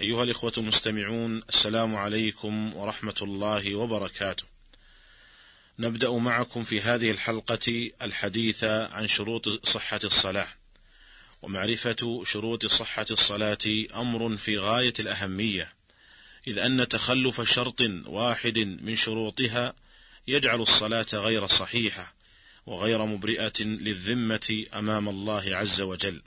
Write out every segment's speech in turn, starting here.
أيها الإخوة المستمعون السلام عليكم ورحمة الله وبركاته. نبدأ معكم في هذه الحلقة الحديث عن شروط صحة الصلاة. ومعرفة شروط صحة الصلاة أمر في غاية الأهمية، إذ أن تخلف شرط واحد من شروطها يجعل الصلاة غير صحيحة، وغير مبرئة للذمة أمام الله عز وجل.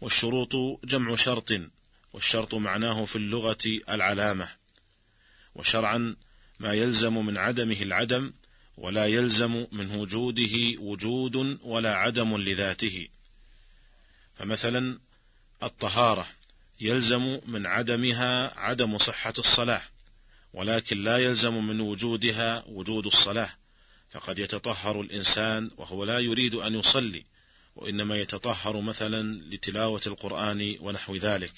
والشروط جمع شرط والشرط معناه في اللغة العلامة. وشرعا ما يلزم من عدمه العدم ولا يلزم من وجوده وجود ولا عدم لذاته. فمثلا الطهارة يلزم من عدمها عدم صحة الصلاة ولكن لا يلزم من وجودها وجود الصلاة. فقد يتطهر الإنسان وهو لا يريد أن يصلي وإنما يتطهر مثلا لتلاوة القرآن ونحو ذلك.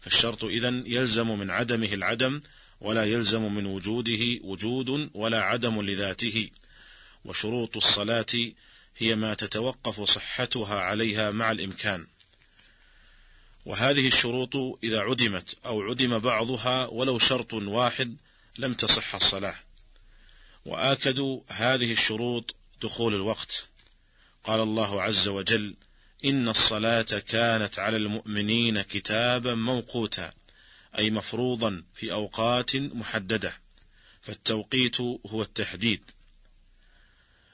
فالشرط إذن يلزم من عدمه العدم ولا يلزم من وجوده وجود ولا عدم لذاته. وشروط الصلاة هي ما تتوقف صحتها عليها مع الإمكان. وهذه الشروط إذا عدمت أو عدم بعضها ولو شرط واحد لم تصح الصلاة. وآكد هذه الشروط دخول الوقت. قال الله عز وجل إن الصلاة كانت على المؤمنين كتابا موقوتا أي مفروضا في أوقات محددة فالتوقيت هو التحديد.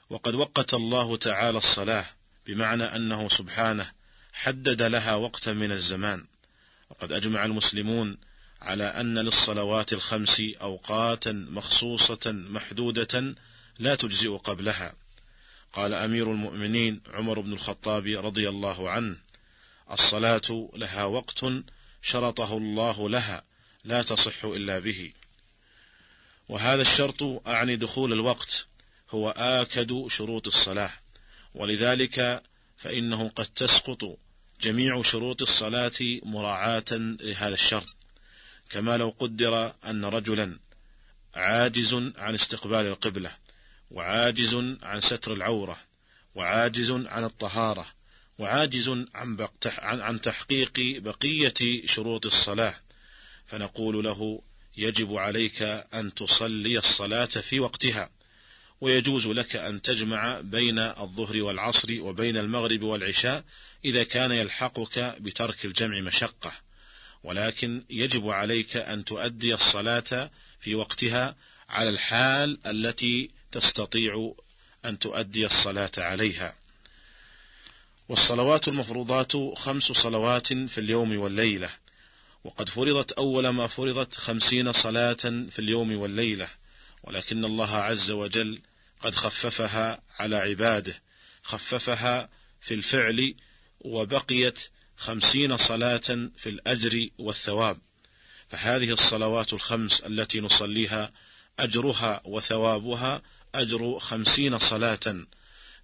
وقد وقت الله تعالى الصلاة بمعنى أنه سبحانه حدد لها وقتا من الزمان. وقد أجمع المسلمون على أن للصلوات الخمس أوقاتا مخصوصة محدودة لا تجزئ قبلها. قال أمير المؤمنين عمر بن الخطاب رضي الله عنه الصلاة لها وقت شرطه الله لها لا تصح إلا به. وهذا الشرط أعني دخول الوقت هو آكد شروط الصلاة. ولذلك فإنه قد تسقط جميع شروط الصلاة مراعاة لهذا الشرط. كما لو قدر أن رجلا عاجز عن استقبال القبلة. وعاجز عن ستر العورة وعاجز عن الطهارة وعاجز عن, عن تحقيق بقية شروط الصلاة. فنقول له يجب عليك أن تصلي الصلاة في وقتها ويجوز لك أن تجمع بين الظهر والعصر وبين المغرب والعشاء إذا كان يلحقك بترك الجمع مشقة. ولكن يجب عليك أن تؤدي الصلاة في وقتها على الحال التي تستطيع أن تؤدي الصلاة عليها. والصلوات المفروضات خمس صلوات في اليوم والليلة. وقد فرضت أول ما فرضت خمسين صلاة في اليوم والليلة. ولكن الله عز وجل قد خففها على عباده. خففها في الفعل وبقيت خمسين صلاة في الأجر والثواب. فهذه الصلوات الخمس التي نصليها أجرها وثوابها أجر خمسين صلاة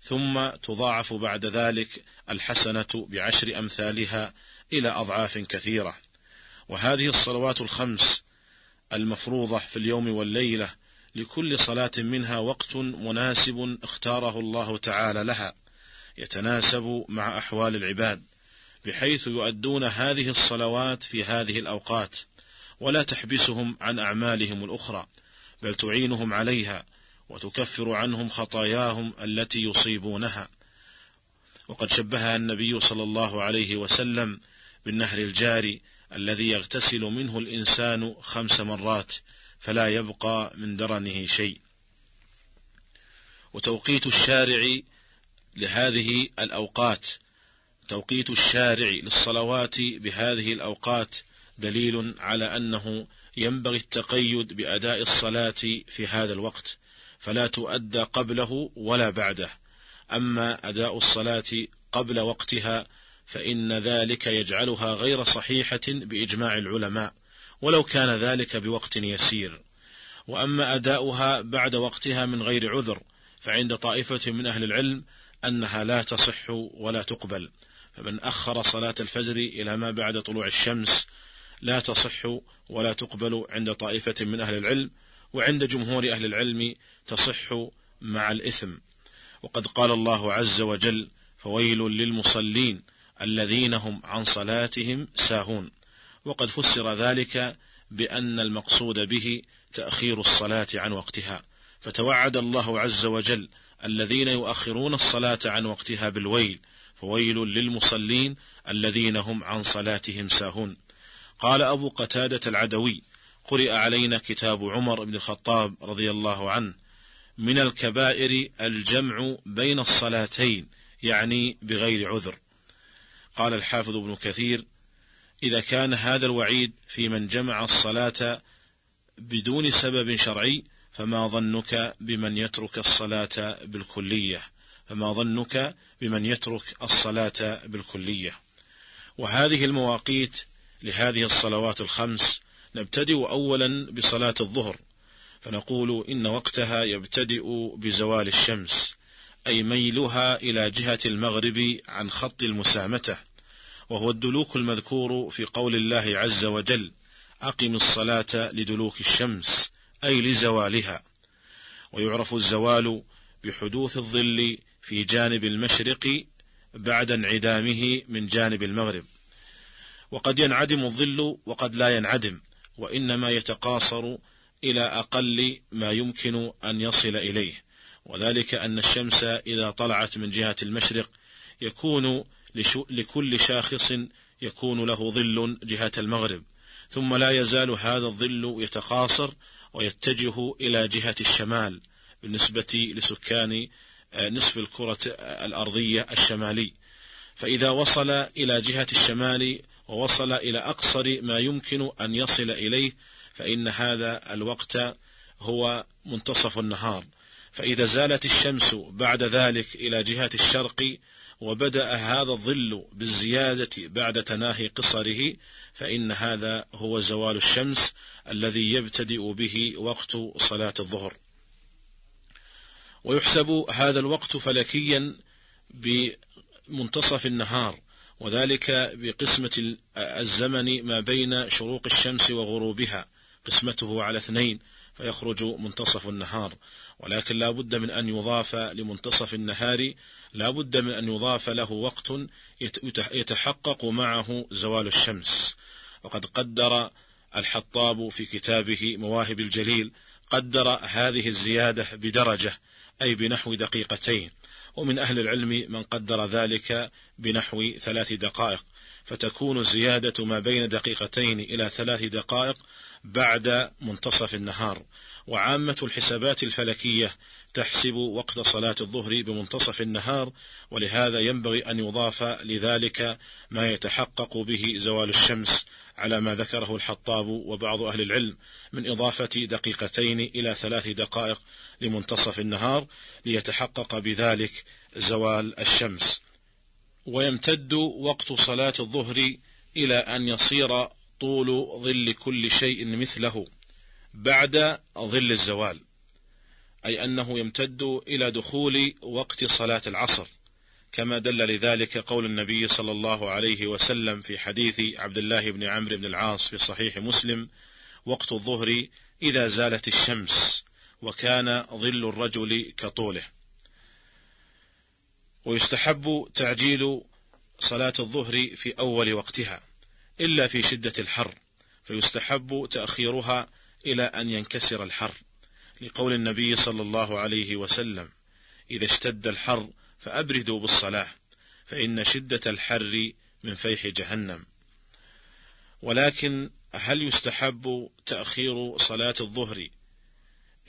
ثم تضاعف بعد ذلك الحسنة بعشر أمثالها إلى أضعاف كثيرة. وهذه الصلوات الخمس المفروضة في اليوم والليلة لكل صلاة منها وقت مناسب اختاره الله تعالى لها يتناسب مع أحوال العباد بحيث يؤدون هذه الصلوات في هذه الأوقات ولا تحبسهم عن أعمالهم الأخرى بل تعينهم عليها وتكفر عنهم خطاياهم التي يصيبونها. وقد شبهها النبي صلى الله عليه وسلم بالنهر الجاري الذي يغتسل منه الإنسان خمس مرات فلا يبقى من درنه شيء. وتوقيت الشارع لهذه الأوقات توقيت الشارع للصلوات بهذه الأوقات دليل على أنه ينبغي التقيد بأداء الصلاة في هذا الوقت. فلا تؤدى قبله ولا بعده. أما أداء الصلاة قبل وقتها فإن ذلك يجعلها غير صحيحة بإجماع العلماء ولو كان ذلك بوقت يسير. وأما أداؤها بعد وقتها من غير عذر فعند طائفة من أهل العلم أنها لا تصح ولا تقبل. فمن أخر صلاة الفجر إلى ما بعد طلوع الشمس لا تصح ولا تقبل عند طائفة من أهل العلم وعند جمهور أهل العلم تصح مع الإثم. وقد قال الله عز وجل فويل للمصلين الذين هم عن صلاتهم ساهون وقد فسر ذلك بأن المقصود به تأخير الصلاة عن وقتها. فتوعد الله عز وجل الذين يؤخرون الصلاة عن وقتها بالويل فويل للمصلين الذين هم عن صلاتهم ساهون قال أبو قتادة العدوي قرئ علينا كتاب عمر بن الخطاب رضي الله عنه من الكبائر الجمع بين الصلاتين يعني بغير عذر. قال الحافظ ابن كثير إذا كان هذا الوعيد في من جمع الصلاة بدون سبب شرعي فما ظنك بمن يترك الصلاة بالكلية؟ فما ظنك بمن يترك الصلاة بالكلية؟ وهذه المواقيت لهذه الصلوات الخمس نبتدئ أولا بصلاة الظهر فنقول إن وقتها يبتدئ بزوال الشمس أي ميلها إلى جهة المغرب عن خط المسامتة وهو الدلوك المذكور في قول الله عز وجل أقم الصلاة لدلوك الشمس أي لزوالها. ويعرف الزوال بحدوث الظل في جانب المشرق بعد انعدامه من جانب المغرب. وقد ينعدم الظل وقد لا ينعدم. وإنما يتقاصر إلى أقل ما يمكن أن يصل إليه. وذلك أن الشمس إذا طلعت من جهة المشرق يكون لكل شاخص يكون له ظل جهة المغرب. ثم لا يزال هذا الظل يتقاصر ويتجه إلى جهة الشمال بالنسبة لسكان آه، نصف الكرة الأرضية الشمالي. فإذا وصل إلى جهة الشمال ووصل إلى أقصر ما يمكن أن يصل إليه فإن هذا الوقت هو منتصف النهار. فإذا زالت الشمس بعد ذلك إلى جهة الشرق وبدأ هذا الظل بالزيادة بعد تناهي قصره فإن هذا هو زوال الشمس الذي يبتدئ به وقت صلاة الظهر. ويحسب هذا الوقت فلكيا بمنتصف النهار. وذلك بقسمة الزمن ما بين شروق الشمس وغروبها قسمته على اثنين فيخرج منتصف النهار. ولكن لا بد من أن يضاف لمنتصف النهار لا بد من أن يضاف له وقت يتحقق معه زوال الشمس. وقد قدر الحطاب في كتابه مواهب الجليل قدر هذه الزيادة بدرجة أي بنحو دقيقتين. ومن أهل العلم من قدر ذلك بنحو ثلاث دقائق فتكون الزيادة ما بين دقيقتين إلى ثلاث دقائق بعد منتصف النهار. وعامة الحسابات الفلكية تحسب وقت صلاة الظهر بمنتصف النهار ولهذا ينبغي أن يضاف لذلك ما يتحقق به زوال الشمس على ما ذكره الحطاب وبعض أهل العلم من إضافة دقيقتين إلى ثلاث دقائق لمنتصف النهار ليتحقق بذلك زوال الشمس. ويمتد وقت صلاة الظهر إلى أن يصير طول ظل كل شيء مثله بعد ظل الزوال أي أنه يمتد إلى دخول وقت صلاة العصر كما دل لذلك قول النبي صلى الله عليه وسلم في حديث عبد الله بن عمرو بن العاص في صحيح مسلم وقت الظهر إذا زالت الشمس وكان ظل الرجل كطوله ويستحب تعجيل صلاة الظهر في أول وقتها إلا في شدة الحر فيستحب تأخيرها إلى أن ينكسر الحر. لقول النبي صلى الله عليه وسلم إذا اشتد الحر فأبردوا بالصلاة فإن شدة الحر من فيح جهنم. ولكن هل يستحب تأخير صلاة الظهر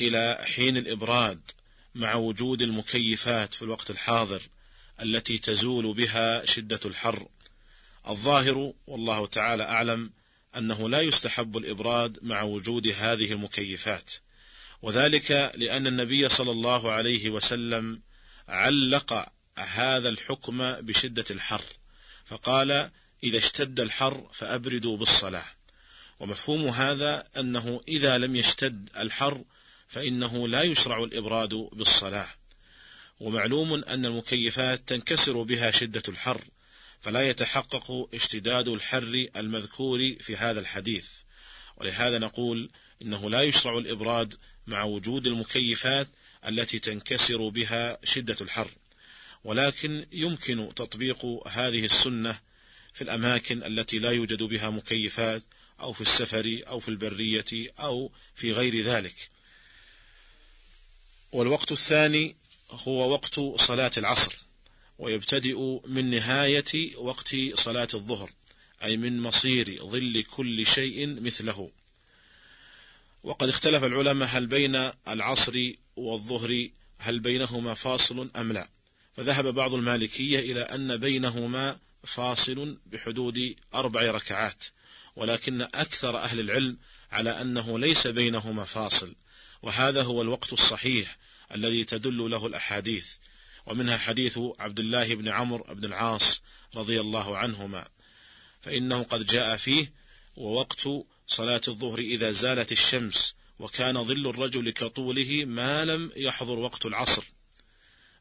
إلى حين الإبراد مع وجود المكيفات في الوقت الحاضر التي تزول بها شدة الحر. الظاهر والله تعالى أعلم أنه لا يستحب الإبراد مع وجود هذه المكيفات وذلك لأن النبي صلى الله عليه وسلم علق هذا الحكم بشدة الحر فقال إذا اشتد الحر فأبردوا بالصلاة ومفهوم هذا أنه إذا لم يشتد الحر فإنه لا يشرع الإبراد بالصلاة. ومعلوم أن المكيفات تنكسر بها شدة الحر فلا يتحقق اشتداد الحر المذكور في هذا الحديث. ولهذا نقول إنه لا يشرع الإبراد مع وجود المكيفات التي تنكسر بها شدة الحر. ولكن يمكن تطبيق هذه السنة في الأماكن التي لا يوجد بها مكيفات أو في السفر أو في البرية أو في غير ذلك. والوقت الثاني هو وقت صلاة العصر ويبتدئ من نهاية وقت صلاة الظهر أي من مصير ظل كل شيء مثله. وقد اختلف العلماء هل بين العصر والظهر هل بينهما فاصل أم لا. فذهب بعض المالكية إلى أن بينهما فاصل بحدود أربع ركعات ولكن أكثر أهل العلم على أنه ليس بينهما فاصل وهذا هو الوقت الصحيح الذي تدل له الأحاديث ومنها حديث عبد الله بن عمرو بن العاص رضي الله عنهما. فإنه قد جاء فيه ووقت صلاة الظهر إذا زالت الشمس وكان ظل الرجل كطوله ما لم يحضر وقت العصر.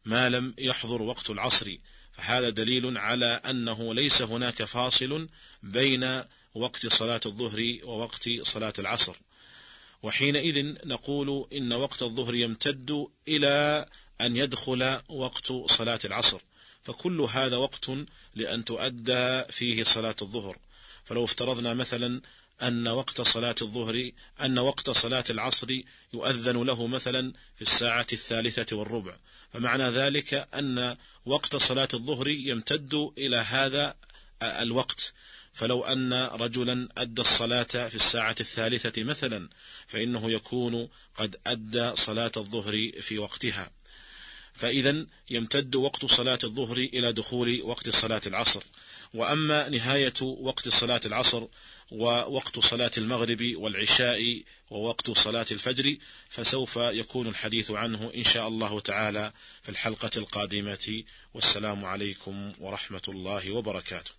ما لم يحضر وقت العصر. فهذا دليل على أنه ليس هناك فاصل بين وقت صلاة الظهر ووقت صلاة العصر. وحينئذ نقول إن وقت الظهر يمتد إلى أن يدخل وقت صلاة العصر. فكل هذا وقت لأن تؤدى فيه صلاة الظهر. فلو افترضنا مثلا أن وقت صلاة الظهر أن وقت صلاة العصر يؤذن له مثلا في الساعة الثالثة والربع. فمعنى ذلك أن وقت صلاة الظهر يمتد إلى هذا الوقت. فلو أن رجلا أدى الصلاة في الساعة الثالثة مثلا فإنه يكون قد أدى صلاة الظهر في وقتها. فإذا يمتد وقت صلاة الظهر إلى دخول وقت صلاة العصر. وأما نهاية وقت صلاة العصر ووقت صلاة المغرب والعشاء ووقت صلاة الفجر فسوف يكون الحديث عنه إن شاء الله تعالى في الحلقة القادمة. والسلام عليكم ورحمة الله وبركاته.